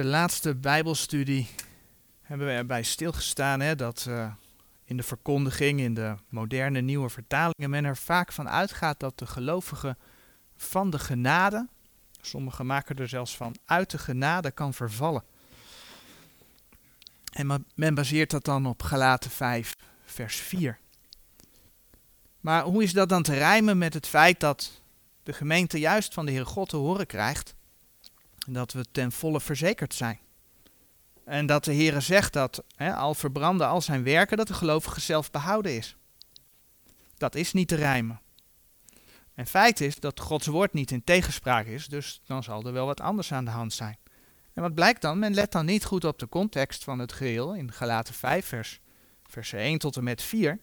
De laatste Bijbelstudie hebben we erbij stilgestaan hè, dat uh, in de verkondiging, in de moderne nieuwe vertalingen, men er vaak van uitgaat dat de gelovige van de genade, sommigen maken er zelfs van, uit de genade kan vervallen. En men baseert dat dan op Galaten 5, vers 4. Maar hoe is dat dan te rijmen met het feit dat de gemeente juist van de Heere God te horen krijgt dat we ten volle verzekerd zijn? En dat de Heere zegt dat, hè, al verbranden al zijn werken, dat de gelovige zelf behouden is. Dat is niet te rijmen. En feit is dat Gods woord niet in tegenspraak is, dus dan zal er wel wat anders aan de hand zijn. En wat blijkt dan? Men let dan niet goed op de context van het geheel in Galaten 5, vers, vers 1 tot en met 4.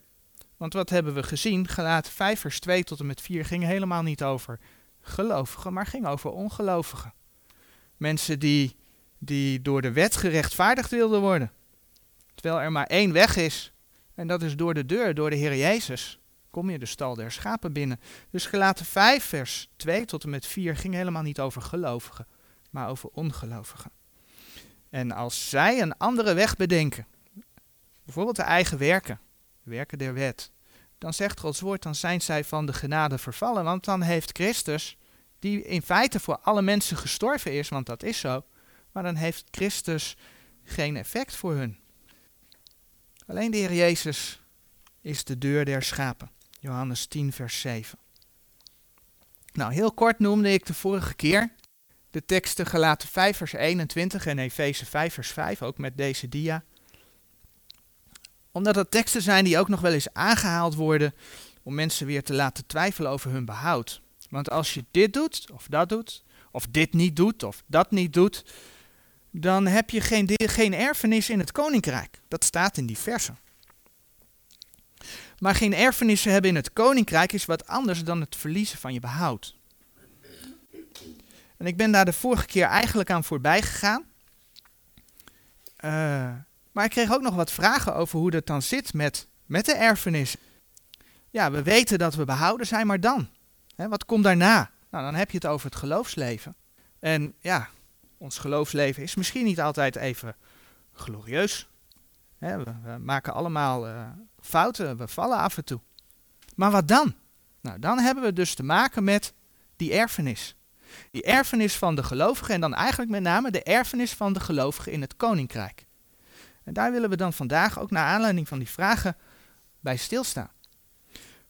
Want wat hebben we gezien? Galaten 5, vers 2 tot en met 4 ging helemaal niet over gelovigen, maar ging over ongelovigen. Mensen die, die door de wet gerechtvaardigd wilden worden. Terwijl er maar één weg is, en dat is door de deur, door de Heer Jezus. Kom je de stal der schapen binnen. Dus gelaten 5, vers 2 tot en met 4 ging helemaal niet over gelovigen, maar over ongelovigen. En als zij een andere weg bedenken, bijvoorbeeld de eigen werken, werken der wet, dan zegt Gods woord, dan zijn zij van de genade vervallen. Want dan heeft Christus, die in feite voor alle mensen gestorven is, want dat is zo, maar dan heeft Christus geen effect voor hun. Alleen de Heer Jezus is de deur der schapen. Johannes 10, vers 7. Nou, heel kort noemde ik de vorige keer de teksten gelaten 5, vers 21 en Efeze 5, vers 5, ook met deze dia omdat dat teksten zijn die ook nog wel eens aangehaald worden om mensen weer te laten twijfelen over hun behoud. Want als je dit doet, of dat doet, of dit niet doet, of dat niet doet, dan heb je geen, geen erfenis in het koninkrijk. Dat staat in die versen. Maar geen erfenissen hebben in het koninkrijk is wat anders dan het verliezen van je behoud. En ik ben daar de vorige keer eigenlijk aan voorbij gegaan. Uh, maar ik kreeg ook nog wat vragen over hoe dat dan zit met, met de erfenis. Ja, we weten dat we behouden zijn, maar dan? Wat komt daarna? Nou, dan heb je het over het geloofsleven. En ja, ons geloofsleven is misschien niet altijd even glorieus. We, maken allemaal uh, fouten, we vallen af en toe. Maar wat dan? Nou, dan hebben we dus te maken met die erfenis. Die erfenis van de gelovigen en dan eigenlijk met name de erfenis van de gelovigen in het koninkrijk. En daar willen we dan vandaag ook naar aanleiding van die vragen bij stilstaan.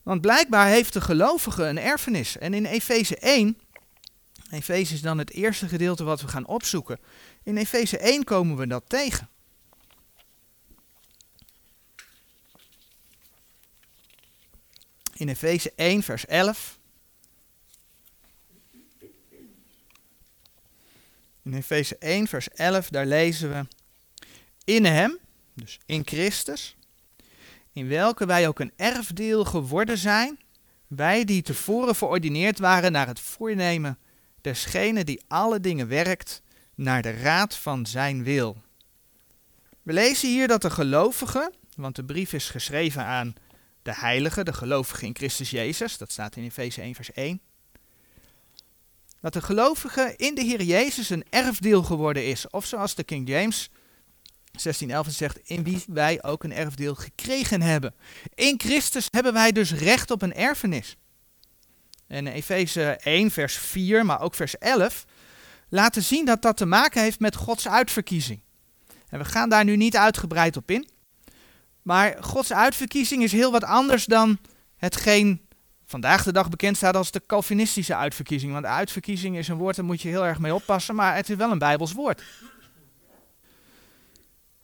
Want blijkbaar heeft de gelovige een erfenis. En in Efeze 1, Efeze is dan het eerste gedeelte wat we gaan opzoeken. In Efeze 1 komen we dat tegen. In Efeze 1, vers 11. In Efeze 1, vers 11, daar lezen we in hem, dus in Christus, in welke wij ook een erfdeel geworden zijn, wij die tevoren verordineerd waren naar het voornemen desgene die alle dingen werkt naar de raad van zijn wil. We lezen hier dat de gelovigen, want de brief is geschreven aan de heiligen, de gelovigen in Christus Jezus, dat staat in Efeze 1 vers 1, dat de gelovige in de Heer Jezus een erfdeel geworden is, of zoals de King James 1611 zegt, in wie wij ook een erfdeel gekregen hebben. In Christus hebben wij dus recht op een erfenis. En Efeze 1, vers 4, maar ook vers 11, laten zien dat dat te maken heeft met Gods uitverkiezing. En we gaan daar nu niet uitgebreid op in. Maar Gods uitverkiezing is heel wat anders dan hetgeen vandaag de dag bekend staat als de Calvinistische uitverkiezing. Want uitverkiezing is een woord, daar moet je heel erg mee oppassen, maar het is wel een Bijbels woord.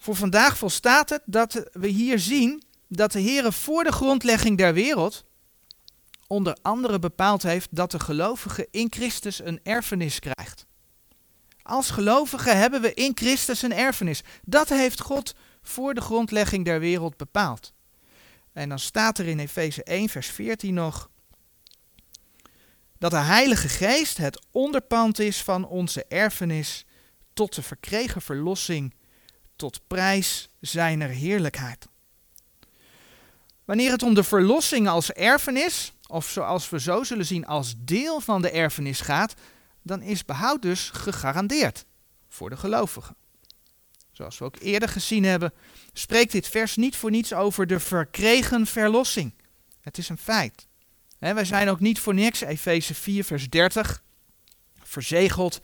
Voor vandaag volstaat het dat we hier zien dat de Heer voor de grondlegging der wereld onder andere bepaald heeft dat de gelovige in Christus een erfenis krijgt. Als gelovigen hebben we in Christus een erfenis. Dat heeft God voor de grondlegging der wereld bepaald. En dan staat er in Efeze 1, vers 14 nog dat de Heilige Geest het onderpand is van onze erfenis tot de verkregen verlossing tot prijs zijner heerlijkheid. Wanneer het om de verlossing als erfenis, of zoals we zo zullen zien als deel van de erfenis gaat, dan is behoud dus gegarandeerd. voor de gelovigen. Zoals we ook eerder gezien hebben, spreekt dit vers niet voor niets over de verkregen verlossing. Het is een feit. wij zijn ook niet voor niks, Efeze 4, vers 30, verzegeld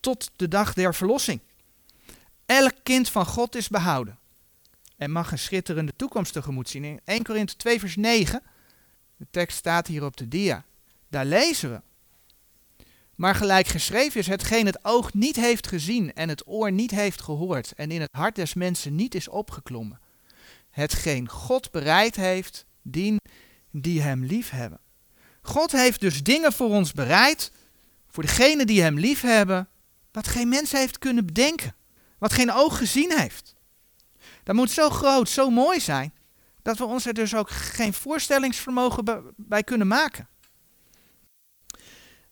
tot de dag der verlossing. Elk kind van God is behouden en mag een schitterende toekomst tegemoet zien. In 1 Korinthe 2, vers 9, de tekst staat hier op de dia, daar lezen we. Maar gelijk geschreven is, hetgeen het oog niet heeft gezien en het oor niet heeft gehoord en in het hart des mensen niet is opgeklommen. Hetgeen God bereid heeft, dien die hem lief hebben. God heeft dus dingen voor ons bereid, voor degenen die hem lief hebben, wat geen mens heeft kunnen bedenken. Wat geen oog gezien heeft. Dat moet zo groot, zo mooi zijn, dat we ons er dus ook geen voorstellingsvermogen bij kunnen maken.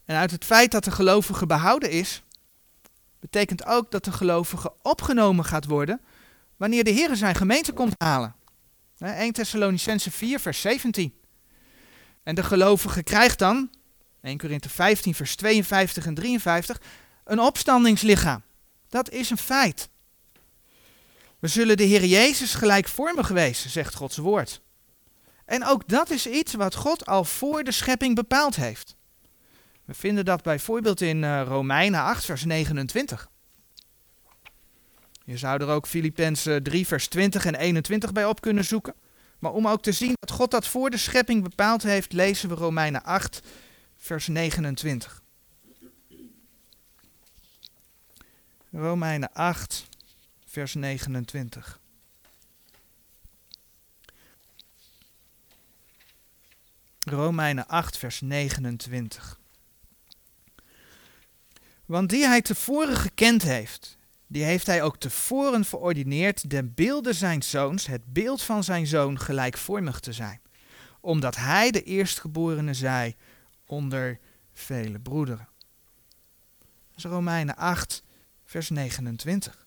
En uit het feit dat de gelovige behouden is, betekent ook dat de gelovige opgenomen gaat worden wanneer de Heer zijn gemeente komt halen. 1 Thessalonicense 4, vers 17. En de gelovige krijgt dan, 1 Korinthe 15, vers 52 en 53, een opstandingslichaam. Dat is een feit. We zullen de Heer Jezus gelijkvormig wezen, zegt Gods woord. En ook dat is iets wat God al voor de schepping bepaald heeft. We vinden dat bijvoorbeeld in uh, Romeinen 8, vers 29. Je zou er ook Filippenzen 3, vers 20 en 21 bij op kunnen zoeken. Maar om ook te zien dat God dat voor de schepping bepaald heeft, lezen we Romeinen 8, vers 29. Romeinen 8, vers 29. Romeinen 8, vers 29. Want die hij tevoren gekend heeft, die heeft hij ook tevoren verordineerd den beelden zijn zoons, het beeld van zijn zoon, gelijkvormig te zijn. Omdat hij de eerstgeborene zij onder vele broederen. Dat is Romeinen 8, vers 29.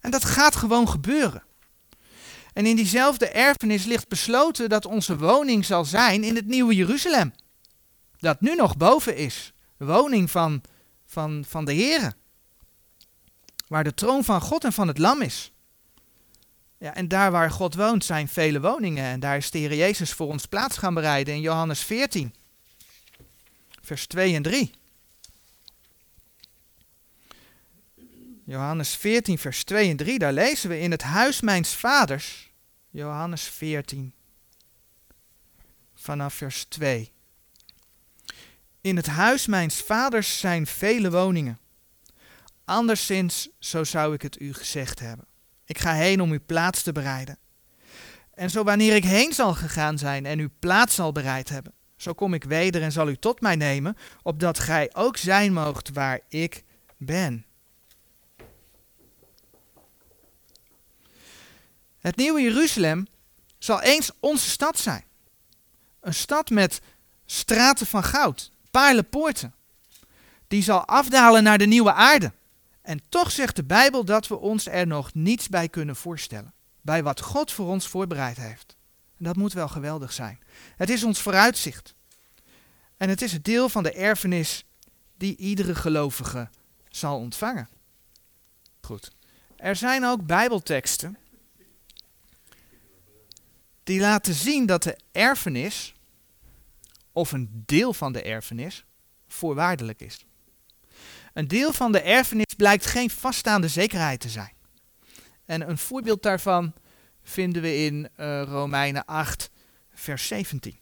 En dat gaat gewoon gebeuren. En in diezelfde erfenis ligt besloten dat onze woning zal zijn in het nieuwe Jeruzalem. Dat nu nog boven is. Woning van, van, van de Here. Waar de troon van God en van het Lam is. Ja, en daar waar God woont zijn vele woningen. En daar is de Heer Jezus voor ons plaats gaan bereiden in Johannes 14. Vers 2 en 3. Johannes 14, vers 2 en 3, daar lezen we in het huis mijns vaders. Johannes 14, vanaf vers 2. In het huis mijns vaders zijn vele woningen. Anderszins, zo zou ik het u gezegd hebben. Ik ga heen om uw plaats te bereiden. En zo wanneer ik heen zal gegaan zijn en uw plaats zal bereid hebben, zo kom ik weder en zal u tot mij nemen, opdat gij ook zijn moogt waar ik ben. Het nieuwe Jeruzalem zal eens onze stad zijn. Een stad met straten van goud, paarlenpoorten. Die zal afdalen naar de nieuwe aarde. En toch zegt de Bijbel dat we ons er nog niets bij kunnen voorstellen. Bij wat God voor ons voorbereid heeft. En dat moet wel geweldig zijn. Het is ons vooruitzicht. En het is het deel van de erfenis die iedere gelovige zal ontvangen. Goed. Er zijn ook Bijbelteksten die laten zien dat de erfenis, of een deel van de erfenis, voorwaardelijk is. Een deel van de erfenis blijkt geen vaststaande zekerheid te zijn. En een voorbeeld daarvan vinden we in uh, Romeinen 8, vers 17.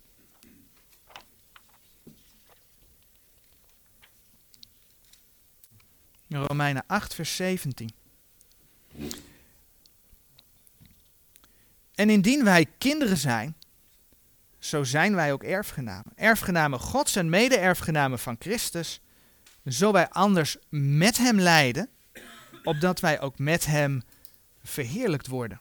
Romeinen 8, vers 17. En indien wij kinderen zijn, zo zijn wij ook erfgenamen. Erfgenamen Gods en mede-erfgenamen van Christus, zo wij anders met Hem lijden, opdat wij ook met Hem verheerlijkt worden.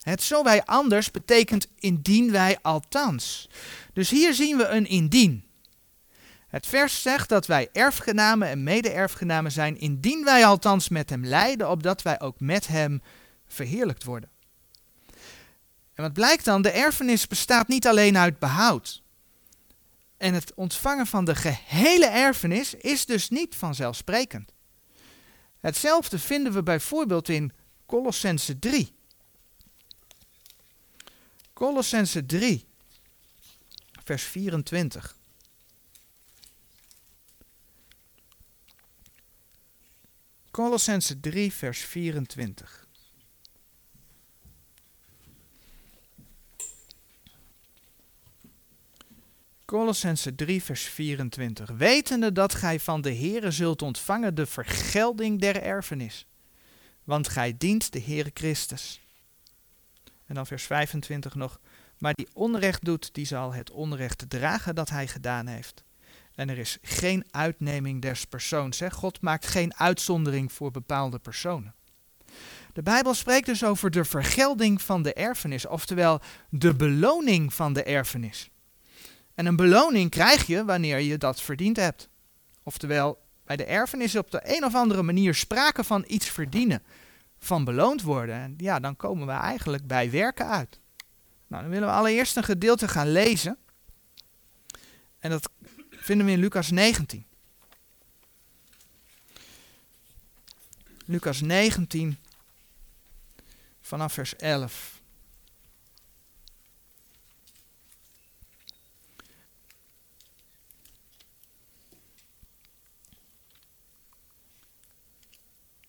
Het zo wij anders betekent indien wij althans. Dus hier zien we een indien. Het vers zegt dat wij erfgenamen en mede-erfgenamen zijn, indien wij althans met Hem lijden, opdat wij ook met Hem verheerlijkt worden. En wat blijkt dan? De erfenis bestaat niet alleen uit behoud. En het ontvangen van de gehele erfenis is dus niet vanzelfsprekend. Hetzelfde vinden we bijvoorbeeld in Colossense 3. Colossense 3, vers 24. Colossense 3, vers 24. Colossense 3, vers 24. Wetende dat gij van de Heere zult ontvangen de vergelding der erfenis. Want gij dient de Heere Christus. En dan vers 25 nog. Maar die onrecht doet, die zal het onrecht dragen dat hij gedaan heeft. En er is geen uitneming des persoons. Hè? God maakt geen uitzondering voor bepaalde personen. De Bijbel spreekt dus over de vergelding van de erfenis, oftewel de beloning van de erfenis. En een beloning krijg je wanneer je dat verdiend hebt. Oftewel, bij de erfenis op de een of andere manier sprake van iets verdienen, van beloond worden. En ja, dan komen we eigenlijk bij werken uit. Nou, dan willen we allereerst een gedeelte gaan lezen. En dat vinden we in Lucas 19. Lucas 19 vanaf vers 11.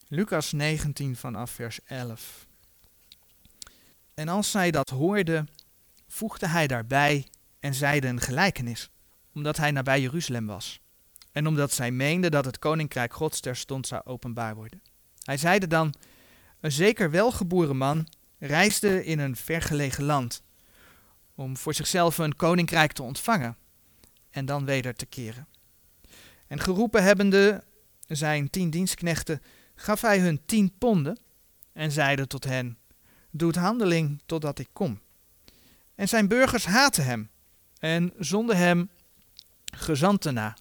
Lucas 19 vanaf vers 11. En als zij dat hoorde, voegde hij daarbij en zeide een gelijkenis omdat hij nabij Jeruzalem was. En omdat zij meende dat het koninkrijk Gods terstond zou openbaar worden. Hij zeide dan: Een zeker welgeboren man reisde in een vergelegen land om voor zichzelf een koninkrijk te ontvangen en dan weder te keren. En geroepen hebbende zijn tien dienstknechten, gaf hij hun tien ponden en zeide tot hen: Doet handeling totdat ik kom. En zijn burgers haatten hem en zonden hem gezanten na,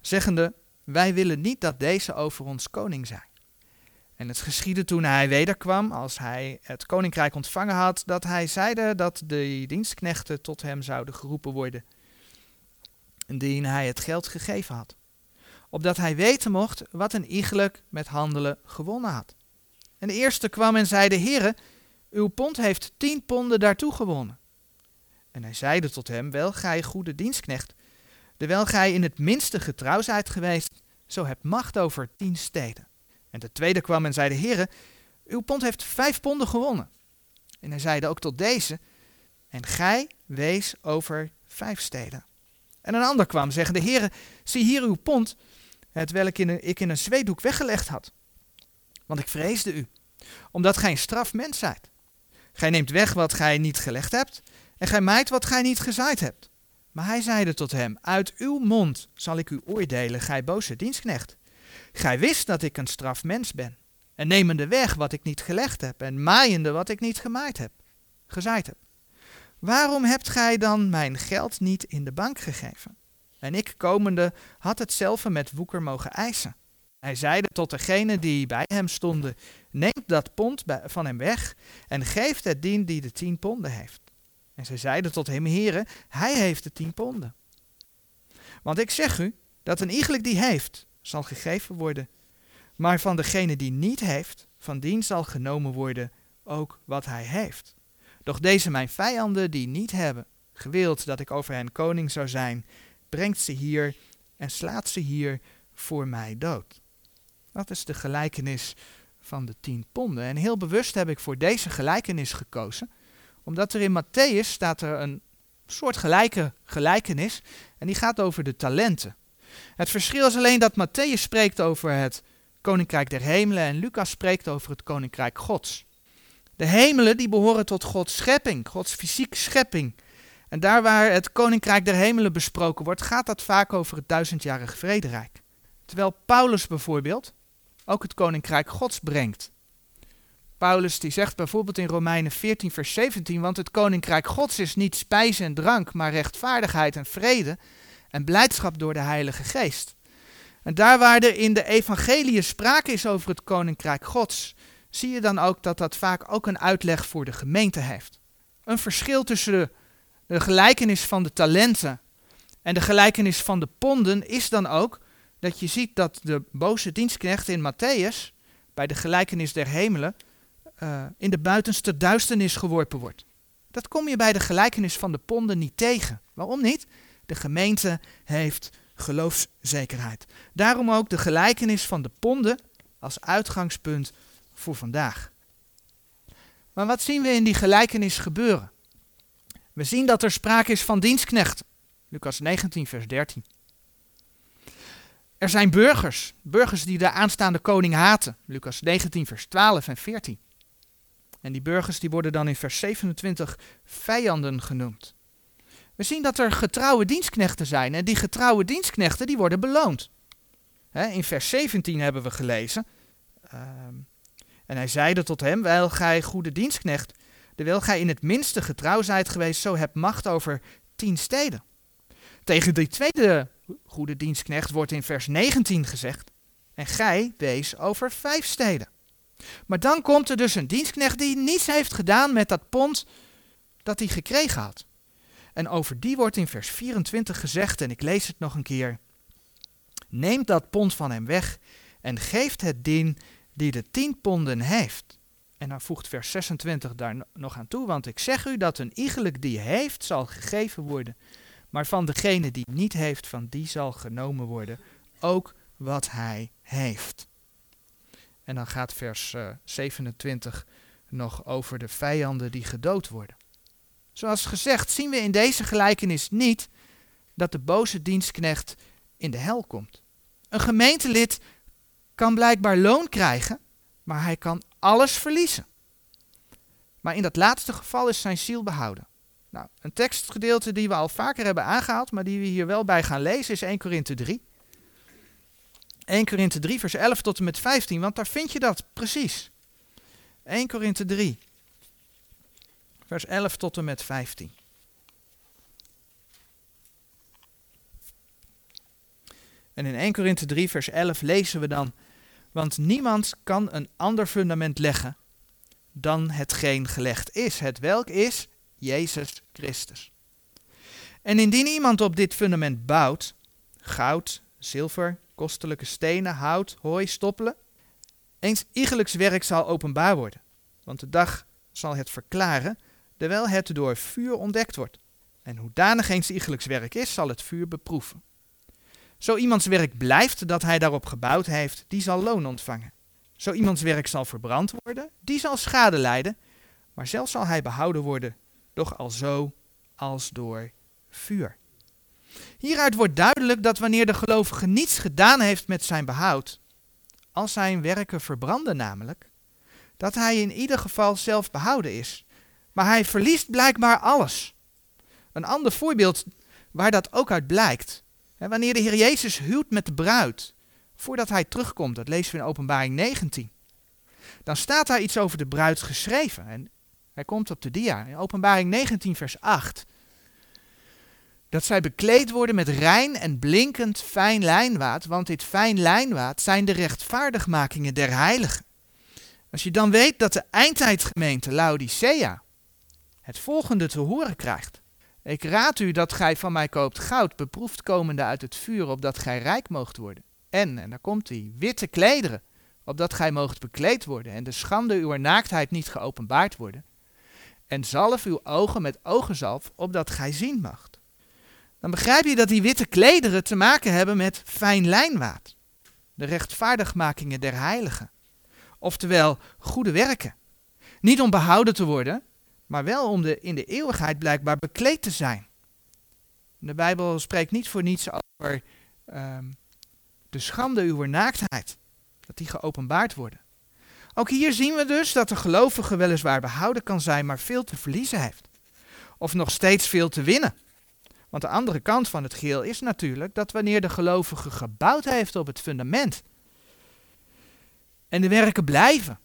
zeggende, wij willen niet dat deze over ons koning zijn. En het geschiedde toen hij wederkwam, als hij het koninkrijk ontvangen had, dat hij zeide dat de dienstknechten tot hem zouden geroepen worden, indien hij het geld gegeven had. Opdat hij weten mocht wat een iegelijk met handelen gewonnen had. En de eerste kwam en zeide, Heere, uw pond heeft tien ponden daartoe gewonnen. En hij zeide tot hem, wel gij goede dienstknecht, Terwijl gij in het minste getrouw zijt geweest, zo hebt macht over tien steden. En de tweede kwam en zei de heren, uw pond heeft vijf ponden gewonnen. En hij zeide ook tot deze, en gij wees over vijf steden. En een ander kwam, zeggen de heren, zie hier uw pond, het welk ik in een zweetdoek weggelegd had. Want ik vreesde u, omdat gij een straf mens zijt. Gij neemt weg wat gij niet gelegd hebt, en gij maait wat gij niet gezaaid hebt. Maar hij zeide tot hem, uit uw mond zal ik u oordelen, gij boze dienstknecht. Gij wist dat ik een strafmens ben, en nemende weg wat ik niet gelegd heb, en maaiende wat ik niet gemaaid heb, gezaaid heb. Waarom hebt gij dan mijn geld niet in de bank gegeven? En ik, komende, had hetzelfde met woeker mogen eisen. Hij zeide tot degene die bij hem stonden, neemt dat pond van hem weg en geeft het dien die de tien ponden heeft. En zij zeiden tot hem, heren, hij heeft de tien ponden. Want ik zeg u, dat een iegelijk die heeft, zal gegeven worden. Maar van degene die niet heeft, van dien zal genomen worden ook wat hij heeft. Doch deze mijn vijanden die niet hebben, gewild dat ik over hen koning zou zijn, brengt ze hier en slaat ze hier voor mij dood. Dat is de gelijkenis van de tien ponden. En heel bewust heb ik voor deze gelijkenis gekozen, omdat er in Matthäus staat er een soort gelijke gelijkenis en die gaat over de talenten. Het verschil is alleen dat Matthäus spreekt over het koninkrijk der hemelen en Lucas spreekt over het koninkrijk Gods. De hemelen die behoren tot Gods schepping, Gods fysieke schepping. En daar waar het koninkrijk der hemelen besproken wordt, gaat dat vaak over het duizendjarige vrederijk. Terwijl Paulus bijvoorbeeld ook het koninkrijk Gods brengt. Paulus die zegt bijvoorbeeld in Romeinen 14, vers 17, want het koninkrijk Gods is niet spijs en drank, maar rechtvaardigheid en vrede en blijdschap door de Heilige Geest. En daar waar er in de evangelie sprake is over het koninkrijk Gods, zie je dan ook dat dat vaak ook een uitleg voor de gemeente heeft. Een verschil tussen de, de gelijkenis van de talenten en de gelijkenis van de ponden is dan ook dat je ziet dat de boze dienstknecht in Matthäus, bij de gelijkenis der hemelen, uh, in de buitenste duisternis geworpen wordt. Dat kom je bij de gelijkenis van de ponden niet tegen. Waarom niet? De gemeente heeft geloofszekerheid. Daarom ook de gelijkenis van de ponden als uitgangspunt voor vandaag. Maar wat zien we in die gelijkenis gebeuren? We zien dat er sprake is van dienstknechten. Lucas 19, vers 13. Er zijn burgers, burgers die de aanstaande koning haten. Lucas 19, vers 12 en 14. En die burgers die worden dan in vers 27 vijanden genoemd. We zien dat er getrouwe dienstknechten zijn en die getrouwe dienstknechten die worden beloond. in vers 17 hebben we gelezen. Ehm, en hij zeide tot hem, wijl gij goede dienstknecht, terwijl gij in het minste getrouw zijt geweest, zo hebt macht over tien steden. Tegen die tweede goede dienstknecht wordt in vers 19 gezegd, en gij wees over vijf steden. Maar dan komt er dus een dienstknecht die niets heeft gedaan met dat pond dat hij gekregen had. En over die wordt in vers 24 gezegd, en ik lees het nog een keer. Neemt dat pond van hem weg en geeft het dien die de tien ponden heeft. En dan voegt vers 26 daar nog aan toe, want ik zeg u dat een iegelijk die heeft zal gegeven worden, maar van degene die niet heeft, van die zal genomen worden, ook wat hij heeft. En dan gaat vers 27 eh, nog over de vijanden die gedood worden. Zoals gezegd zien we in deze gelijkenis niet dat de boze dienstknecht in de hel komt. Een gemeentelid kan blijkbaar loon krijgen, maar hij kan alles verliezen. Maar in dat laatste geval is zijn ziel behouden. Nou, een tekstgedeelte die we al vaker hebben aangehaald, maar die we hier wel bij gaan lezen, is 1 Korinthe 3. 1 Korinthe 3, vers 11 tot en met 15, want daar vind je dat precies. 1 Korinthe 3, vers 11 tot en met 15. En in 1 Korinthe 3, vers 11 lezen we dan, want niemand kan een ander fundament leggen dan hetgeen gelegd is, het welk is Jezus Christus. En indien iemand op dit fundament bouwt, goud, zilver, kostelijke stenen, hout, hooi, stoppelen, eens iegelijks werk zal openbaar worden, want de dag zal het verklaren, terwijl het door vuur ontdekt wordt. En hoedanig eens iegelijks werk is, zal het vuur beproeven. Zo iemands werk blijft dat hij daarop gebouwd heeft, die zal loon ontvangen. Zo iemands werk zal verbrand worden, die zal schade lijden, maar zelfs zal hij behouden worden, doch al zo als door vuur. Hieruit wordt duidelijk dat wanneer de gelovige niets gedaan heeft met zijn behoud, als zijn werken verbranden namelijk, dat hij in ieder geval zelf behouden is. Maar hij verliest blijkbaar alles. Een ander voorbeeld waar dat ook uit blijkt. Wanneer de Heer Jezus huwt met de bruid, voordat hij terugkomt, dat lezen we in Openbaring 19, dan staat daar iets over de bruid geschreven. En hij komt op de dia, in Openbaring 19, vers 8 dat zij bekleed worden met rein en blinkend fijn lijnwaad, want dit fijn lijnwaad zijn de rechtvaardigmakingen der heiligen. Als je dan weet dat de eindtijdgemeente Laodicea het volgende te horen krijgt. Ik raad u dat gij van mij koopt goud, beproefd komende uit het vuur, opdat gij rijk moogt worden. En, en daar komt hij, witte klederen, opdat gij moogt bekleed worden, en de schande uw naaktheid niet geopenbaard worden. En zalf uw ogen met ogenzalf, opdat gij zien mag dan begrijp je dat die witte klederen te maken hebben met fijn lijnwaad. De rechtvaardigmakingen der heiligen. Oftewel, goede werken. Niet om behouden te worden, maar wel om de, in de eeuwigheid blijkbaar bekleed te zijn. De Bijbel spreekt niet voor niets over ehm, de schande uw naaktheid. Dat die geopenbaard worden. Ook hier zien we dus dat de gelovige weliswaar behouden kan zijn, maar veel te verliezen heeft. Of nog steeds veel te winnen. Want de andere kant van het geheel is natuurlijk dat wanneer de gelovige gebouwd heeft op het fundament en de werken blijven,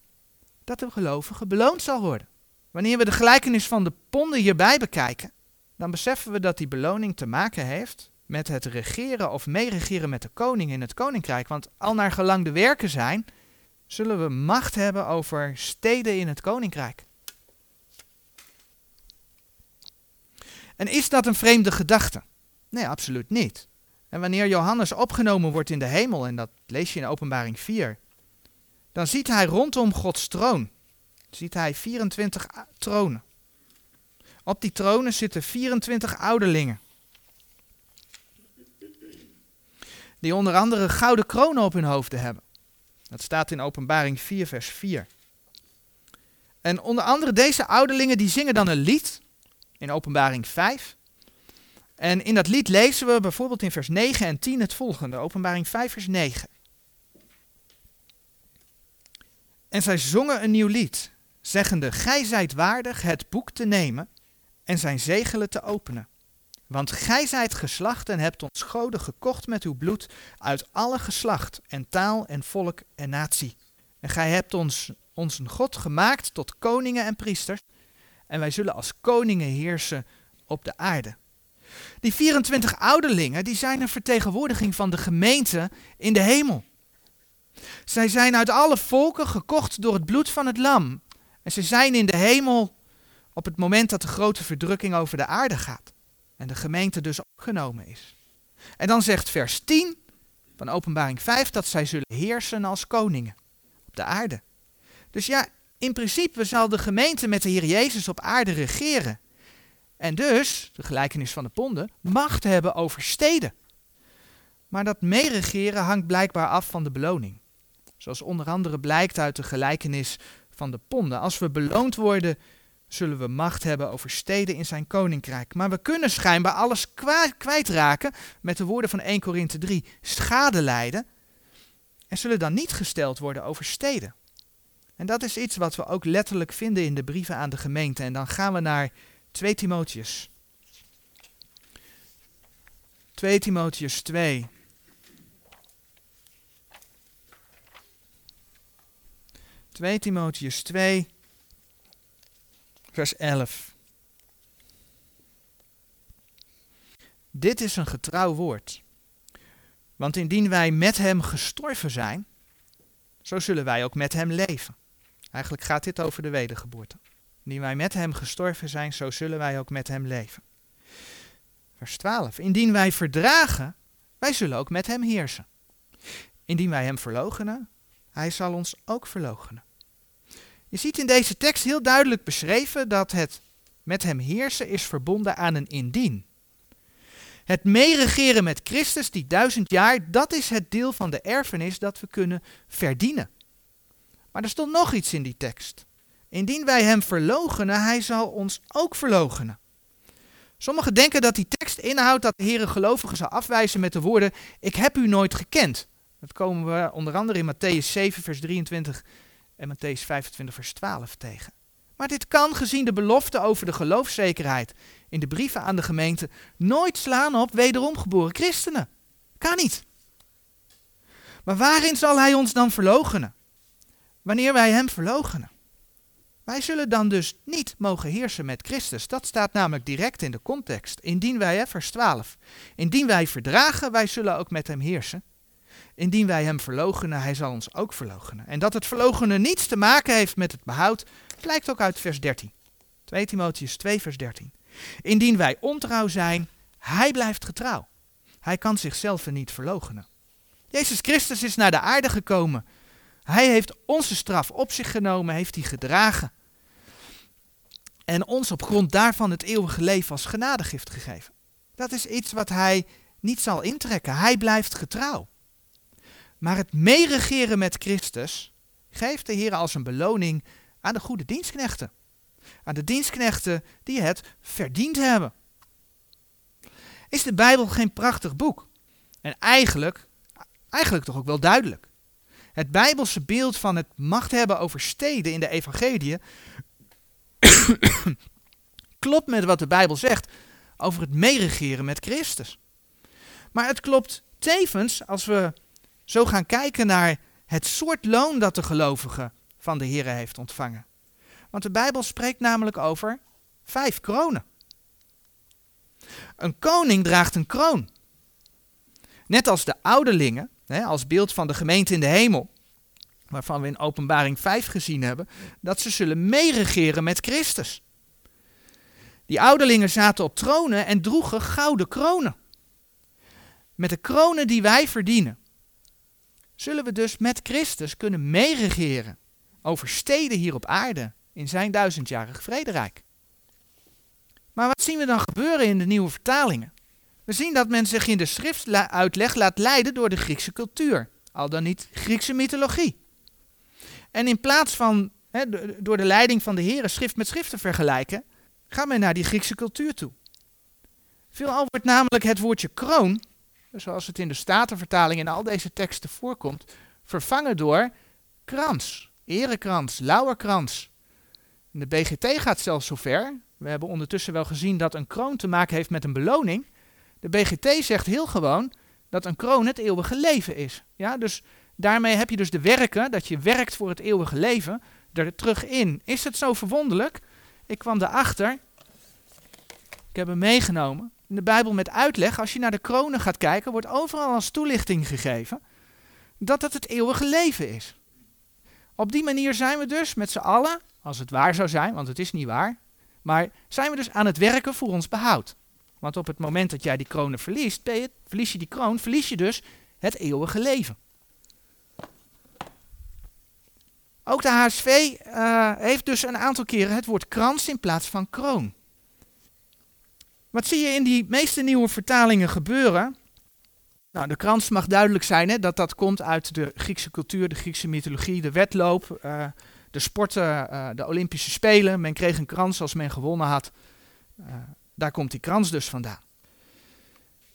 dat de gelovige beloond zal worden. Wanneer we de gelijkenis van de ponden hierbij bekijken, dan beseffen we dat die beloning te maken heeft met het regeren of meeregeren met de koning in het koninkrijk. Want al naar gelang de werken zijn, zullen we macht hebben over steden in het koninkrijk. En is dat een vreemde gedachte? Nee, absoluut niet. En wanneer Johannes opgenomen wordt in de hemel, en dat lees je in Openbaring 4, dan ziet hij rondom Gods troon, ziet hij 24 tronen. Op die tronen zitten 24 ouderlingen. Die onder andere gouden kronen op hun hoofden hebben. Dat staat in Openbaring 4, vers 4. En onder andere deze ouderlingen die zingen dan een lied in Openbaring 5. En in dat lied lezen we bijvoorbeeld in vers 9 en 10 het volgende. Openbaring 5, vers 9. En zij zongen een nieuw lied, zeggende, Gij zijt waardig het boek te nemen en zijn zegelen te openen. Want gij zijt geslacht en hebt ons goden gekocht met uw bloed uit alle geslacht en taal en volk en natie. En gij hebt ons, ons een God gemaakt tot koningen en priesters. En wij zullen als koningen heersen op de aarde. Die 24 ouderlingen die zijn een vertegenwoordiging van de gemeente in de hemel. Zij zijn uit alle volken gekocht door het bloed van het lam. En ze zijn in de hemel op het moment dat de grote verdrukking over de aarde gaat. En de gemeente dus opgenomen is. En dan zegt vers 10 van Openbaring 5 dat zij zullen heersen als koningen op de aarde. Dus ja, in principe zal de gemeente met de Heer Jezus op aarde regeren. En dus, de gelijkenis van de ponden, macht hebben over steden. Maar dat meeregeren hangt blijkbaar af van de beloning. Zoals onder andere blijkt uit de gelijkenis van de ponden. Als we beloond worden, zullen we macht hebben over steden in zijn koninkrijk. Maar we kunnen schijnbaar alles kwijtraken, met de woorden van 1 Korinthe 3, schade lijden. En zullen dan niet gesteld worden over steden. En dat is iets wat we ook letterlijk vinden in de brieven aan de gemeente. En dan gaan we naar 2 Timotheus. 2 Timotheus 2. Twee Timotheus 2, vers 11. Dit is een getrouw woord. Want indien wij met hem gestorven zijn, zo zullen wij ook met hem leven. Eigenlijk gaat dit over de wedergeboorte. Indien wij met hem gestorven zijn, zo zullen wij ook met hem leven. Vers 12. Indien wij verdragen, wij zullen ook met hem heersen. Indien wij hem verloochenen, hij zal ons ook verloochenen. Je ziet in deze tekst heel duidelijk beschreven dat het met hem heersen is verbonden aan een indien. Het meeregeren met Christus, die duizend jaar, dat is het deel van de erfenis dat we kunnen verdienen. Maar er stond nog iets in die tekst. Indien wij hem verlogenen, hij zal ons ook verlogenen. Sommigen denken dat die tekst inhoudt dat de Heer gelovigen zal afwijzen met de woorden: Ik heb u nooit gekend. Dat komen we onder andere in Matthäus 7, vers 23 en Matthäus 25, vers 12 tegen. Maar dit kan, gezien de belofte over de geloofszekerheid in de brieven aan de gemeente, nooit slaan op wederom geboren christenen. Kan niet. Maar waarin zal hij ons dan verlogenen? Wanneer wij hem verlogenen. Wij zullen dan dus niet mogen heersen met Christus. Dat staat namelijk direct in de context. Indien wij, vers 12, indien wij verdragen, wij zullen ook met hem heersen. Indien wij hem verloochenen, hij zal ons ook verloochenen. En dat het verloochenen niets te maken heeft met het behoud, blijkt ook uit vers 13. 2 Timotheus 2, vers 13. Indien wij ontrouw zijn, hij blijft getrouw. Hij kan zichzelf niet verloochenen. Jezus Christus is naar de aarde gekomen. Hij heeft onze straf op zich genomen, heeft hij gedragen. En ons op grond daarvan het eeuwige leven als genadegift gegeven. Dat is iets wat hij niet zal intrekken. Hij blijft getrouw. Maar het meeregeren met Christus geeft de Heer als een beloning aan de goede dienstknechten. Aan de dienstknechten die het verdiend hebben. Is de Bijbel geen prachtig boek? En eigenlijk, eigenlijk toch ook wel duidelijk. Het Bijbelse beeld van het macht hebben over steden in de evangelie klopt met wat de Bijbel zegt over het meeregeren met Christus. Maar het klopt tevens als we zo gaan kijken naar het soort loon dat de gelovige van de Heer heeft ontvangen. Want de Bijbel spreekt namelijk over vijf kronen. Een koning draagt een kroon. Net als de ouderlingen, hè, als beeld van de gemeente in de hemel, waarvan we in Openbaring 5 gezien hebben, dat ze zullen meeregeren met Christus. Die ouderlingen zaten op tronen en droegen gouden kronen. Met de kronen die wij verdienen, zullen we dus met Christus kunnen meeregeren over steden hier op aarde in zijn duizendjarig vrederijk. Maar wat zien we dan gebeuren in de nieuwe vertalingen? We zien dat men zich in de schriftuitleg laat leiden door de Griekse cultuur, al dan niet Griekse mythologie. En in plaats van door de leiding van de Heeren schrift met schrift te vergelijken, gaat men naar die Griekse cultuur toe. Veelal wordt namelijk het woordje kroon, zoals het in de Statenvertaling in al deze teksten voorkomt, vervangen door krans, erekrans, lauwerkrans. de BGT gaat zelfs zover, we hebben ondertussen wel gezien dat een kroon te maken heeft met een beloning. De BGT zegt heel gewoon dat een kroon het eeuwige leven is. Ja, dus daarmee heb je dus de werken, dat je werkt voor het eeuwige leven, er terug in. Is het zo verwonderlijk? Ik kwam erachter, ik heb hem meegenomen, in de Bijbel met uitleg, als je naar de kronen gaat kijken, wordt overal als toelichting gegeven dat het het eeuwige leven is. Op die manier zijn we dus met z'n allen, als het waar zou zijn, want het is niet waar, maar zijn we dus aan het werken voor ons behoud. Want op het moment dat jij die kronen verliest, je, verlies je die kroon, verlies je dus het eeuwige leven. Ook de HSV eh, heeft dus een aantal keren het woord krans in plaats van kroon. Wat zie je in die meeste nieuwe vertalingen gebeuren? Nou, de krans mag duidelijk zijn hè, dat dat komt uit de Griekse cultuur, de Griekse mythologie, de wedloop, uh, de sporten, uh, de Olympische Spelen. Men kreeg een krans als men gewonnen had. Uh, daar komt die krans dus vandaan.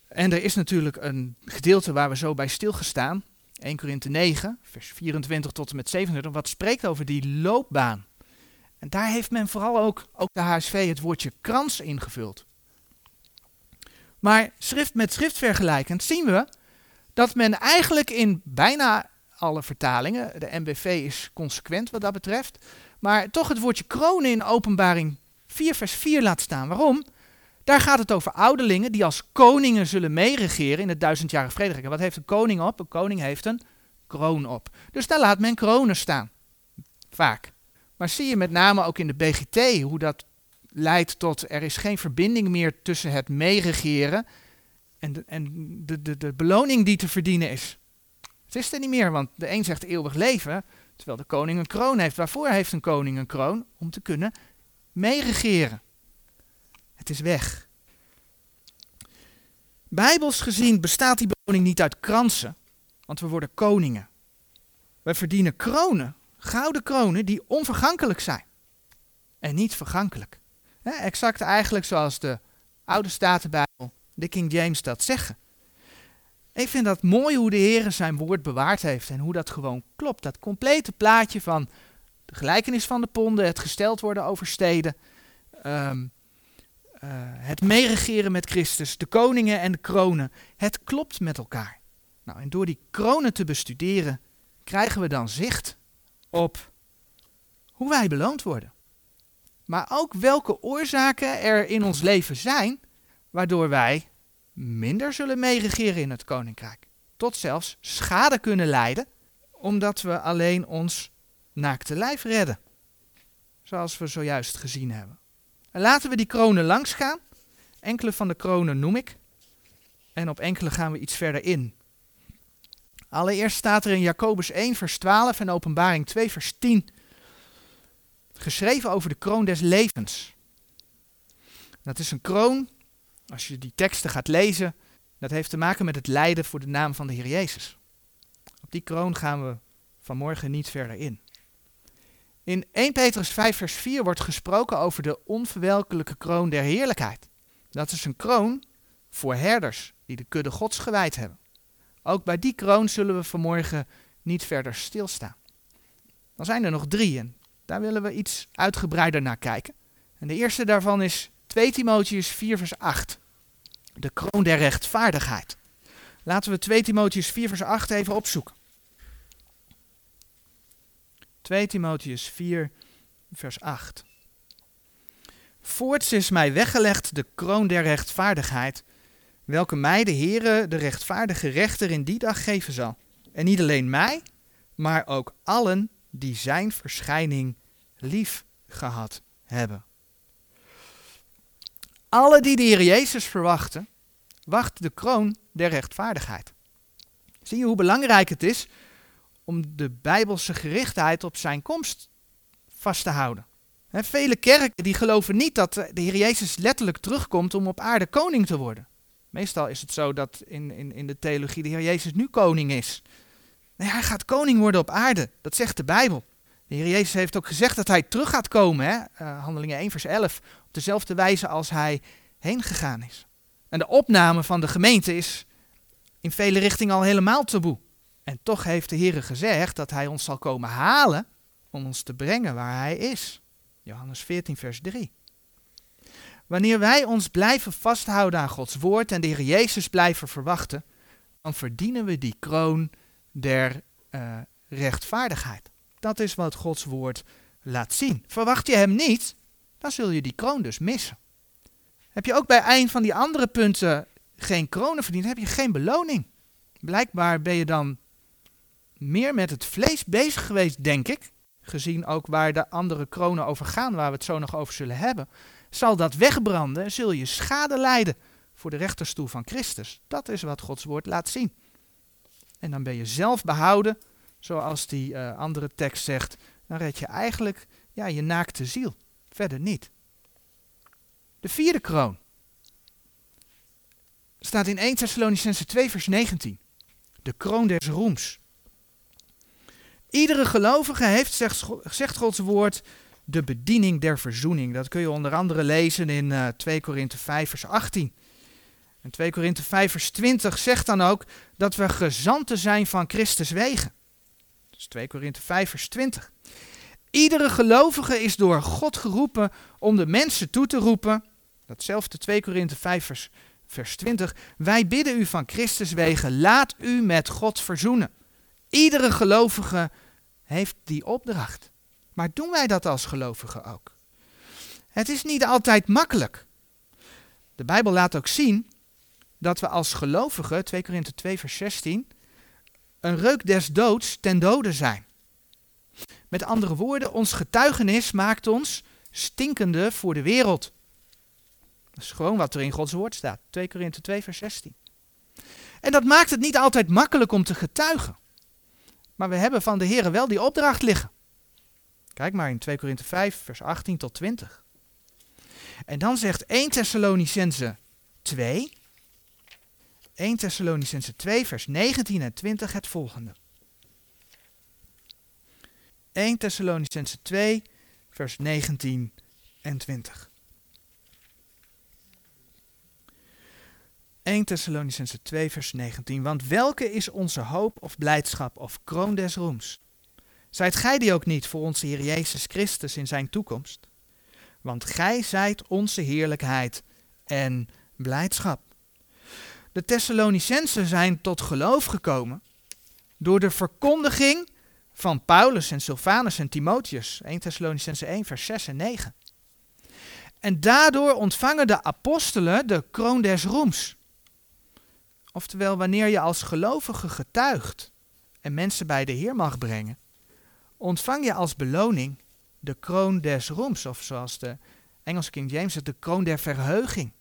En er is natuurlijk een gedeelte waar we zo bij stilgestaan. 1 Korinthe 9, vers 24 tot en met 27, wat spreekt over die loopbaan. En daar heeft men vooral ook, ook de HSV het woordje krans ingevuld. Maar schrift met schrift vergelijkend zien we dat men eigenlijk in bijna alle vertalingen, de MBV is consequent wat dat betreft, maar toch het woordje kronen in openbaring 4 vers 4 laat staan. Waarom? Daar gaat het over ouderlingen die als koningen zullen meeregeren in het duizendjarige vrederijk. En wat heeft een koning op? Een koning heeft een kroon op. Dus daar laat men kronen staan. Vaak. Maar zie je met name ook in de BGT hoe dat leidt tot er is geen verbinding meer tussen het meeregeren en, de, en de, de, de beloning die te verdienen is. Het is er niet meer, want de een zegt eeuwig leven, terwijl de koning een kroon heeft. Waarvoor heeft een koning een kroon? Om te kunnen meeregeren. Het is weg. Bijbels gezien bestaat die beloning niet uit kransen, want we worden koningen. Wij verdienen kronen, gouden kronen die onvergankelijk zijn en niet vergankelijk. Exact eigenlijk zoals de oude Statenbijbel, de King James dat zeggen. Ik vind dat mooi hoe de Heer zijn woord bewaard heeft en hoe dat gewoon klopt. Dat complete plaatje van de gelijkenis van de ponden, het gesteld worden over steden, um, uh, het meeregeren met Christus, de koningen en de kronen. Het klopt met elkaar. Nou, en door die kronen te bestuderen, krijgen we dan zicht op hoe wij beloond worden. Maar ook welke oorzaken er in ons leven zijn, waardoor wij minder zullen meeregeren in het koninkrijk. Tot zelfs schade kunnen lijden, omdat we alleen ons naakte lijf redden. Zoals we zojuist gezien hebben. En laten we die kronen langs gaan. Enkele van de kronen noem ik. En op enkele gaan we iets verder in. Allereerst staat er in Jacobus 1, vers 12 en Openbaring 2, vers 10. Geschreven over de kroon des levens. Dat is een kroon, als je die teksten gaat lezen, dat heeft te maken met het lijden voor de naam van de Heer Jezus. Op die kroon gaan we vanmorgen niet verder in. In 1 Petrus 5, vers 4 wordt gesproken over de onverwelkelijke kroon der heerlijkheid. Dat is een kroon voor herders die de kudde gods gewijd hebben. Ook bij die kroon zullen we vanmorgen niet verder stilstaan. Dan zijn er nog drie en daar willen we iets uitgebreider naar kijken. En de eerste daarvan is 2 Timotheus 4, vers 8. De kroon der rechtvaardigheid. Laten we 2 Timotheus 4, vers 8 even opzoeken. 2 Timotheus 4, vers 8. Voorts is mij weggelegd de kroon der rechtvaardigheid, welke mij de Heere, de rechtvaardige rechter, in die dag geven zal. En niet alleen mij, maar ook allen die zijn verschijning lief gehad hebben. Alle die de Heer Jezus verwachten, wacht de kroon der rechtvaardigheid. Zie je hoe belangrijk het is om de bijbelse gerichtheid op zijn komst vast te houden. vele kerken die geloven niet dat de Heer Jezus letterlijk terugkomt om op aarde koning te worden. Meestal is het zo dat in, in, in de theologie de Heer Jezus nu koning is. Nee, hij gaat koning worden op aarde. Dat zegt de Bijbel. De Heer Jezus heeft ook gezegd dat hij terug gaat komen. Hè? Uh, Handelingen 1 vers 11. Op dezelfde wijze als hij heen gegaan is. En de opname van de gemeente is in vele richtingen al helemaal taboe. En toch heeft de Heer gezegd dat hij ons zal komen halen om ons te brengen waar hij is. Johannes 14 vers 3. Wanneer wij ons blijven vasthouden aan Gods woord en de Heer Jezus blijven verwachten, dan verdienen we die kroon der uh, rechtvaardigheid. Dat is wat Gods woord laat zien. Verwacht je hem niet, dan zul je die kroon dus missen. Heb je ook bij een van die andere punten geen kronen verdiend, heb je geen beloning. Blijkbaar ben je dan meer met het vlees bezig geweest, denk ik. Gezien ook waar de andere kronen over gaan, waar we het zo nog over zullen hebben. Zal dat wegbranden, zul je schade lijden voor de rechterstoel van Christus. Dat is wat Gods woord laat zien. En dan ben je zelf behouden, zoals die uh, andere tekst zegt. Dan red je eigenlijk ja, je naakte ziel. Verder niet. De vierde kroon staat in 1 Thessalonicense 2 vers 19. De kroon des roems. Iedere gelovige heeft, zegt, Gods woord, de bediening der verzoening. Dat kun je onder andere lezen in uh, 2 Korinthe 5 vers 18. En 2 Korinthe 5 vers 20 zegt dan ook dat we gezanten zijn van Christus wegen. Dus 2 Korinthe 5 vers 20. Iedere gelovige is door God geroepen om de mensen toe te roepen. Datzelfde 2 Korinthe 5 vers, vers 20. Wij bidden u van Christus wegen, laat u met God verzoenen. Iedere gelovige heeft die opdracht. Maar doen wij dat als gelovigen ook? Het is niet altijd makkelijk. De Bijbel laat ook zien dat we als gelovigen, 2 Korinthe 2 vers 16, een reuk des doods ten dode zijn. Met andere woorden, ons getuigenis maakt ons stinkende voor de wereld. Dat is gewoon wat er in Gods woord staat. 2 Korinthe 2 vers 16. En dat maakt het niet altijd makkelijk om te getuigen. Maar we hebben van de Heer wel die opdracht liggen. Kijk maar in 2 Korinthe 5 vers 18 tot 20. En dan zegt 1 Thessalonicense 2, 1 Thessalonicense 2 vers 19 en 20 het volgende. 1 Thessalonicense 2 vers 19 en 20. 1 Thessalonicense 2 vers 19. Want welke is onze hoop of blijdschap of kroon des roems? Zijt gij die ook niet voor onze Heer Jezus Christus in zijn toekomst? Want gij zijt onze heerlijkheid en blijdschap. De Thessalonicensen zijn tot geloof gekomen door de verkondiging van Paulus en Silvanus en Timotheus. 1 Thessalonicense 1 vers 6 en 9. En daardoor ontvangen de apostelen de kroon des roems. Oftewel, wanneer je als gelovige getuigt en mensen bij de Heer mag brengen, ontvang je als beloning de kroon des roems, of zoals de Engelse King James zegt, de kroon der verheuging.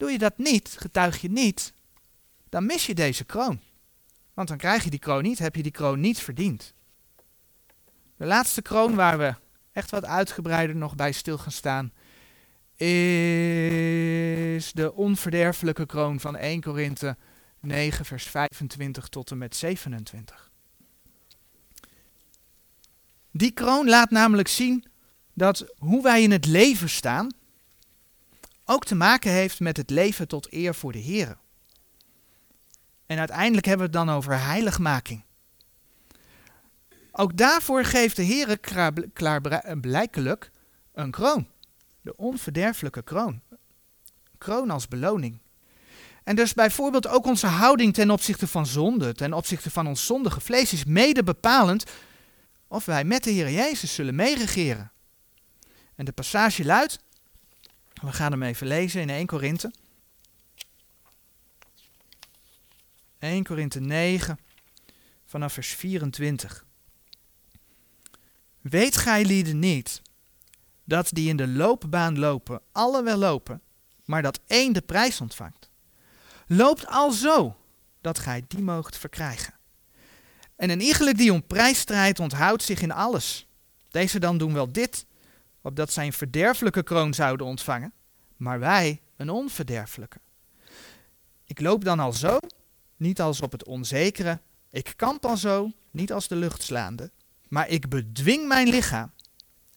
Doe je dat niet, getuig je niet, dan mis je deze kroon. Want dan krijg je die kroon niet, heb je die kroon niet verdiend. De laatste kroon waar we echt wat uitgebreider nog bij stil gaan staan, is de onverderfelijke kroon van 1 Korinthe 9, vers 25 tot en met 27. Die kroon laat namelijk zien dat hoe wij in het leven staan ook te maken heeft met het leven tot eer voor de Heer. En uiteindelijk hebben we het dan over heiligmaking. Ook daarvoor geeft de Heer klaarblijkelijk een kroon. De onverderfelijke kroon. Kroon als beloning. En dus bijvoorbeeld ook onze houding ten opzichte van zonde, ten opzichte van ons zondige vlees, is mede bepalend of wij met de Heer Jezus zullen meeregeren. En de passage luidt, we gaan hem even lezen in 1 Korinthe. 1 Korinthe 9, vanaf vers 24. Weet gij lieden niet dat die in de loopbaan lopen, alle wel lopen, maar dat één de prijs ontvangt. Loopt al zo dat gij die moogt verkrijgen. En een iegelijk die om prijs strijdt, onthoudt zich in alles. Deze dan doen wel dit, opdat zij een verderfelijke kroon zouden ontvangen, maar wij een onverderfelijke. Ik loop dan al zo, niet als op het onzekere. Ik kamp al zo, niet als de lucht slaande. Maar ik bedwing mijn lichaam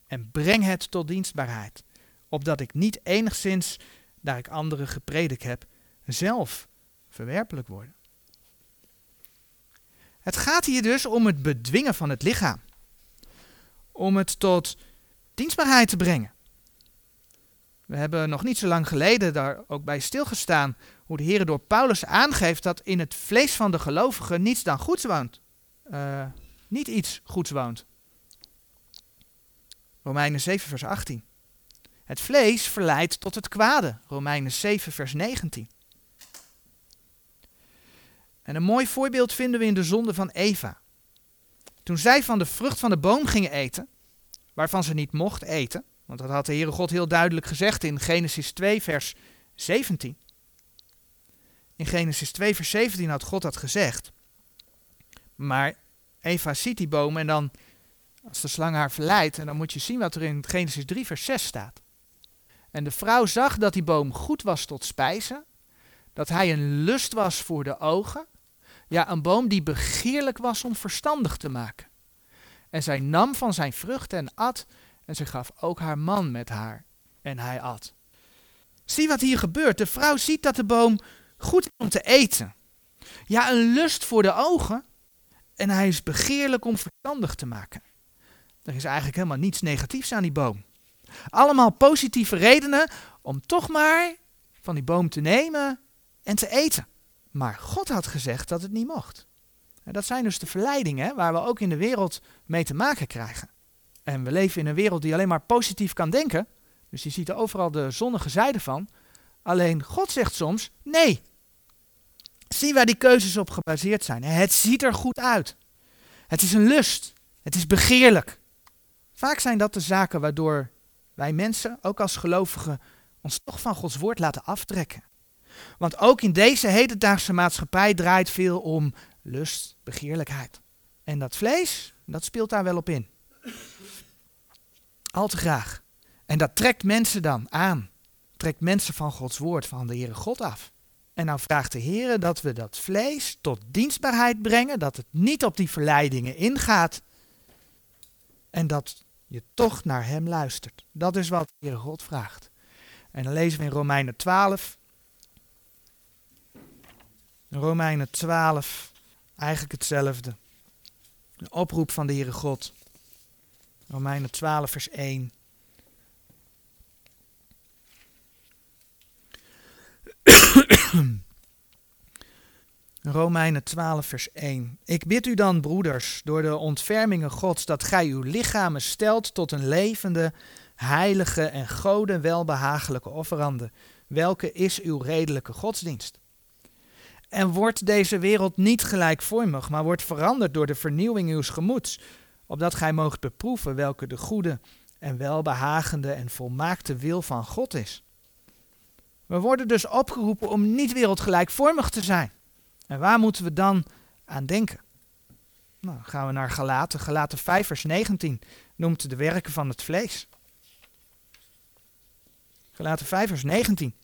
en breng het tot dienstbaarheid, opdat ik niet enigszins, daar ik anderen gepredikt heb, zelf verwerpelijk word. Het gaat hier dus om het bedwingen van het lichaam. Om het tot dienstbaarheid te brengen. We hebben nog niet zo lang geleden daar ook bij stilgestaan hoe de Heer door Paulus aangeeft dat in het vlees van de gelovigen niets dan goeds woont. Uh, niet iets goeds woont. Romeinen 7, vers 18. Het vlees verleidt tot het kwade. Romeinen 7, vers 19. En een mooi voorbeeld vinden we in de zonde van Eva. Toen zij van de vrucht van de boom gingen eten, waarvan ze niet mocht eten, want dat had de Heere God heel duidelijk gezegd in Genesis 2, vers 17. In Genesis 2, vers 17 had God dat gezegd. Maar Eva ziet die boom en dan, als de slang haar verleidt, en dan moet je zien wat er in Genesis 3, vers 6 staat. En de vrouw zag dat die boom goed was tot spijzen, dat hij een lust was voor de ogen, ja, een boom die begeerlijk was om verstandig te maken. En zij nam van zijn vruchten en at, en ze gaf ook haar man met haar, en hij at. Zie wat hier gebeurt. De vrouw ziet dat de boom goed is om te eten. Ja, een lust voor de ogen. En hij is begeerlijk om verstandig te maken. Er is eigenlijk helemaal niets negatiefs aan die boom. Allemaal positieve redenen om toch maar van die boom te nemen en te eten. Maar God had gezegd dat het niet mocht. Dat zijn dus de verleidingen waar we ook in de wereld mee te maken krijgen. En we leven in een wereld die alleen maar positief kan denken. Dus je ziet er overal de zonnige zijde van. Alleen God zegt soms nee. Zie waar die keuzes op gebaseerd zijn. Het ziet er goed uit. Het is een lust. Het is begeerlijk. Vaak zijn dat de zaken waardoor wij mensen, ook als gelovigen, ons toch van Gods woord laten aftrekken. Want ook in deze hedendaagse maatschappij draait veel om lust, begeerlijkheid. En dat vlees, dat speelt daar wel op in. Al te graag. En dat trekt mensen dan aan. Trekt mensen van Gods woord, van de Heere God af. En nou vraagt de Heer dat we dat vlees tot dienstbaarheid brengen, dat het niet op die verleidingen ingaat. En dat je toch naar Hem luistert. Dat is wat de Heere God vraagt. En dan lezen we in Romeinen 12. Romeinen 12, eigenlijk hetzelfde. Een oproep van de Heere God. Romeinen 12, vers 1. Romeinen 12, vers 1. Ik bid u dan, broeders, door de ontfermingen Gods, dat gij uw lichamen stelt tot een levende, heilige en Gode welbehagelijke offerande, welke is uw redelijke godsdienst. En wordt deze wereld niet gelijkvormig, maar wordt veranderd door de vernieuwing uws gemoeds, opdat gij moogt beproeven welke de goede en welbehagende en volmaakte wil van God is. We worden dus opgeroepen om niet wereldgelijkvormig te zijn. En waar moeten we dan aan denken? Nou, gaan we naar Galaten. Galaten 5 vers 19 noemt de werken van het vlees. Galaten 5 vers 19.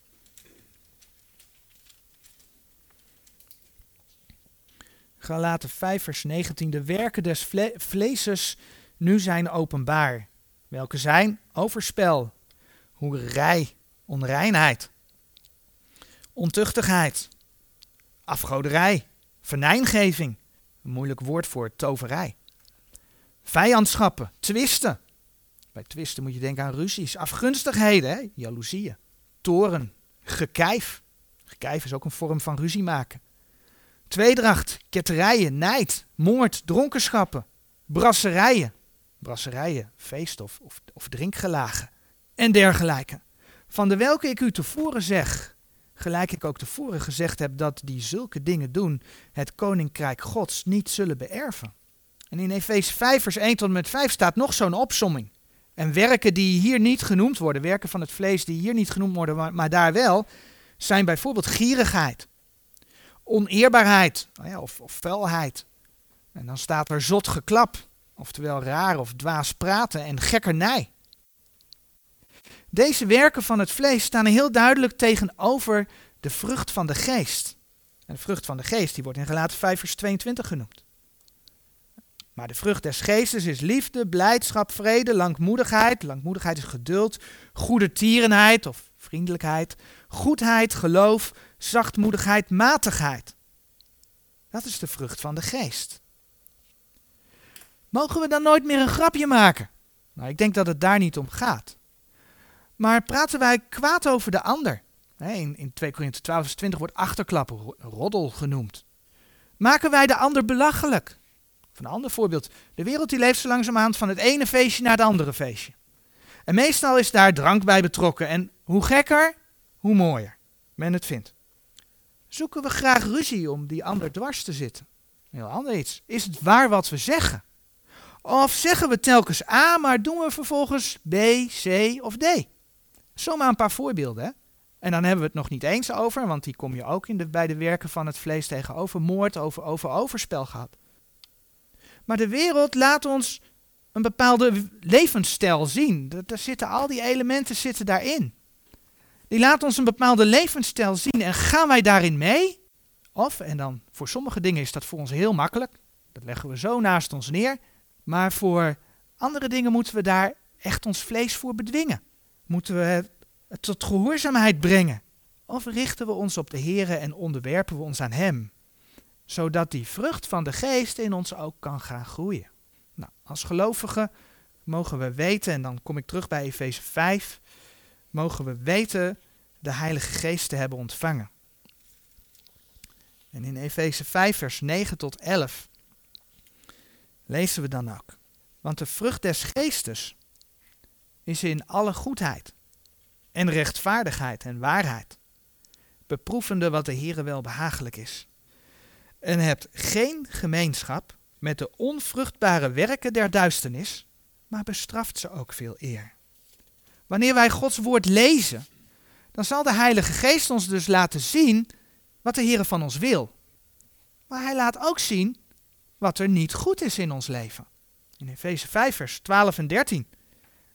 Galaten 5 vers 19. De werken des vle vleeses nu zijn openbaar. Welke zijn overspel, hoerij, onreinheid, ontuchtigheid, afgoderij, vernijngeving, een moeilijk woord voor toverij, vijandschappen, twisten. Bij twisten moet je denken aan ruzies, afgunstigheden, jaloezieën, toren, gekijf. Gekijf is ook een vorm van ruzie maken. Tweedracht, ketterijen, nijd, moord, dronkenschappen, brasserijen. Brasserijen, feest of, of, drinkgelagen en dergelijke. Van de welke ik u tevoren zeg, gelijk ik ook tevoren gezegd heb dat die zulke dingen doen, het koninkrijk Gods niet zullen beërven. En in Efeze 5 vers 1 tot en met 5 staat nog zo'n opsomming. En werken die hier niet genoemd worden, werken van het vlees die hier niet genoemd worden, maar daar wel, zijn bijvoorbeeld gierigheid, oneerbaarheid nou of, of vuilheid. En dan staat er zot geklap, oftewel raar of dwaas praten en gekkernij. Deze werken van het vlees staan heel duidelijk tegenover de vrucht van de geest. En de vrucht van de geest die wordt in Galaten 5 vers 22 genoemd. Maar de vrucht des geestes is liefde, blijdschap, vrede, langmoedigheid. Langmoedigheid is geduld, goede tierenheid of vriendelijkheid, goedheid, geloof, zachtmoedigheid, matigheid. Dat is de vrucht van de geest. Mogen we dan nooit meer een grapje maken? Nou, ik denk dat het daar niet om gaat. Maar praten wij kwaad over de ander? In, in 2 Korinthe 12 vers 20 wordt achterklappen, roddel genoemd. Maken wij de ander belachelijk? een ander voorbeeld. De wereld die leeft zo langzamerhand van het ene feestje naar het andere feestje. En meestal is daar drank bij betrokken. En hoe gekker, hoe mooier men het vindt. Zoeken we graag ruzie om die ander dwars te zitten? Heel ander iets. Is het waar wat we zeggen? Of zeggen we telkens A, maar doen we vervolgens B, C of D? Zomaar een paar voorbeelden. Hè? En dan hebben we het nog niet eens over, want die kom je ook in bij de werken van het vlees tegenover. Moord, over, over overspel gehad. Maar de wereld laat ons een bepaalde levensstijl zien. Daar zitten al die elementen zitten daarin. Die laat ons een bepaalde levensstijl zien en gaan wij daarin mee? Of, en dan voor sommige dingen is dat voor ons heel makkelijk, dat leggen we zo naast ons neer, maar voor andere dingen moeten we daar echt ons vlees voor bedwingen. Moeten we het tot gehoorzaamheid brengen? Of richten we ons op de Here en onderwerpen we ons aan Hem? zodat die vrucht van de geest in ons ook kan gaan groeien. Nou, als gelovigen mogen we weten, en dan kom ik terug bij Efeze 5, mogen we weten de Heilige Geest te hebben ontvangen. En in Efeze 5, vers 9 tot 11 lezen we dan ook. Want de vrucht des geestes is in alle goedheid en rechtvaardigheid en waarheid, beproevende wat de Heere wel behagelijk is en hebt geen gemeenschap met de onvruchtbare werken der duisternis, maar bestraft ze ook veel eer. Wanneer wij Gods woord lezen, dan zal de Heilige Geest ons dus laten zien wat de Heer van ons wil. Maar hij laat ook zien wat er niet goed is in ons leven. In Efeze 5, vers 12 en 13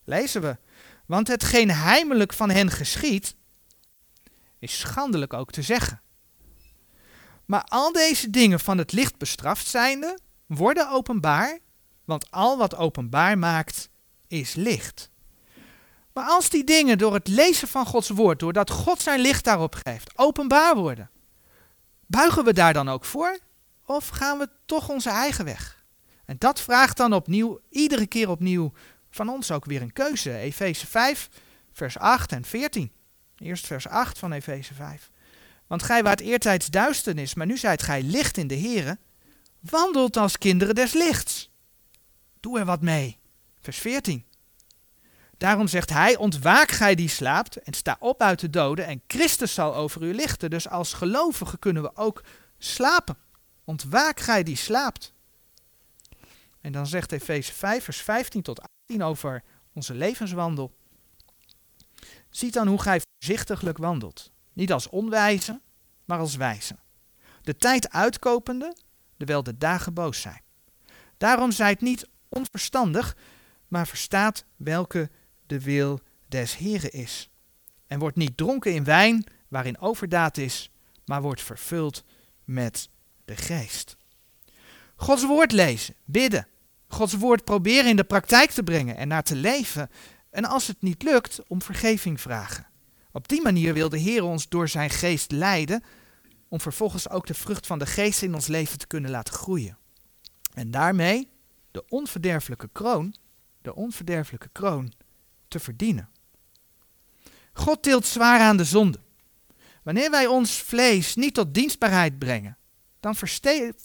lezen we: Want hetgeen heimelijk van hen geschiet, is schandelijk ook te zeggen. Maar al deze dingen van het licht bestraft zijnde, worden openbaar, want al wat openbaar maakt, is licht. Maar als die dingen door het lezen van Gods woord, doordat God zijn licht daarop geeft, openbaar worden, buigen we daar dan ook voor? Of gaan we toch onze eigen weg? En dat vraagt dan opnieuw, iedere keer opnieuw, van ons ook weer een keuze. Efeze 5, vers 8 en 14. Eerst vers 8 van Efeze 5. Want gij waart eertijds duisternis, maar nu zijt gij licht in de Here. Wandelt als kinderen des lichts. Doe er wat mee. Vers 14. Daarom zegt hij, ontwaak gij die slaapt en sta op uit de doden en Christus zal over u lichten. Dus als gelovigen kunnen we ook slapen. Ontwaak gij die slaapt. En dan zegt Efeze 5 vers 15 tot 18 over onze levenswandel. Ziet dan hoe gij voorzichtiglijk wandelt niet als onwijze, maar als wijze. De tijd uitkopende, terwijl de dagen boos zijn. Daarom zijt niet onverstandig, maar verstaat welke de wil des Heren is. En wordt niet dronken in wijn, waarin overdaad is, maar wordt vervuld met de geest. Gods woord lezen, bidden. Gods woord proberen in de praktijk te brengen en naar te leven. En als het niet lukt, om vergeving vragen. Op die manier wil de Heer ons door zijn geest leiden, om vervolgens ook de vrucht van de geest in ons leven te kunnen laten groeien. En daarmee de onverderfelijke kroon, de onverderfelijke kroon, te verdienen. God tilt zwaar aan de zonde. Wanneer wij ons vlees niet tot dienstbaarheid brengen, dan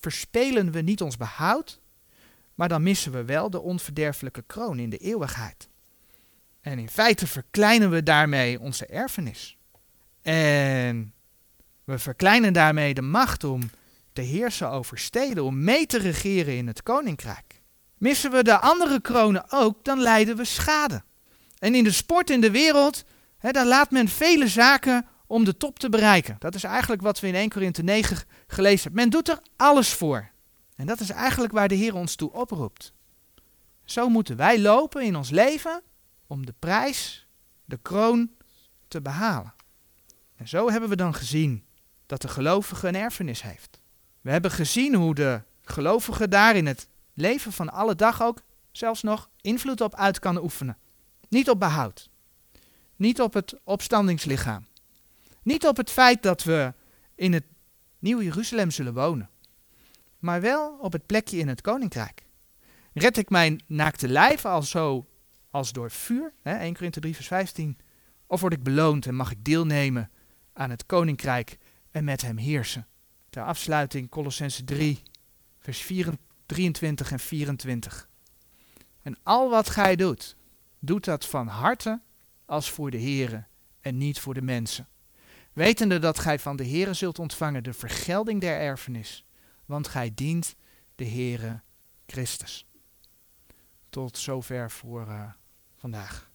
verspelen we niet ons behoud, maar dan missen we wel de onverderfelijke kroon in de eeuwigheid. En in feite verkleinen we daarmee onze erfenis. En we verkleinen daarmee de macht om te heersen over steden, om mee te regeren in het koninkrijk. Missen we de andere kronen ook, dan lijden we schade. En in de sport in de wereld, hè, daar laat men vele zaken om de top te bereiken. Dat is eigenlijk wat we in 1 Korinthe 9 gelezen hebben. Men doet er alles voor. En dat is eigenlijk waar de Heer ons toe oproept. Zo moeten wij lopen in ons leven om de prijs, de kroon, te behalen. En zo hebben we dan gezien dat de gelovige een erfenis heeft. We hebben gezien hoe de gelovige daar in het leven van alle dag ook zelfs nog invloed op uit kan oefenen. Niet op behoud. Niet op het opstandingslichaam. Niet op het feit dat we in het Nieuwe Jeruzalem zullen wonen. Maar wel op het plekje in het koninkrijk. Red ik mijn naakte lijf al zo als door vuur, hè, 1 Korinthe 3 vers 15, of word ik beloond en mag ik deelnemen aan het koninkrijk en met hem heersen. Ter afsluiting Colossense 3 vers 4, 23 en 24. En al wat gij doet, doet dat van harte als voor de Here en niet voor de mensen. Wetende dat gij van de Here zult ontvangen de vergelding der erfenis, want gij dient de Heere Christus. Tot zover voor uh, vandaag.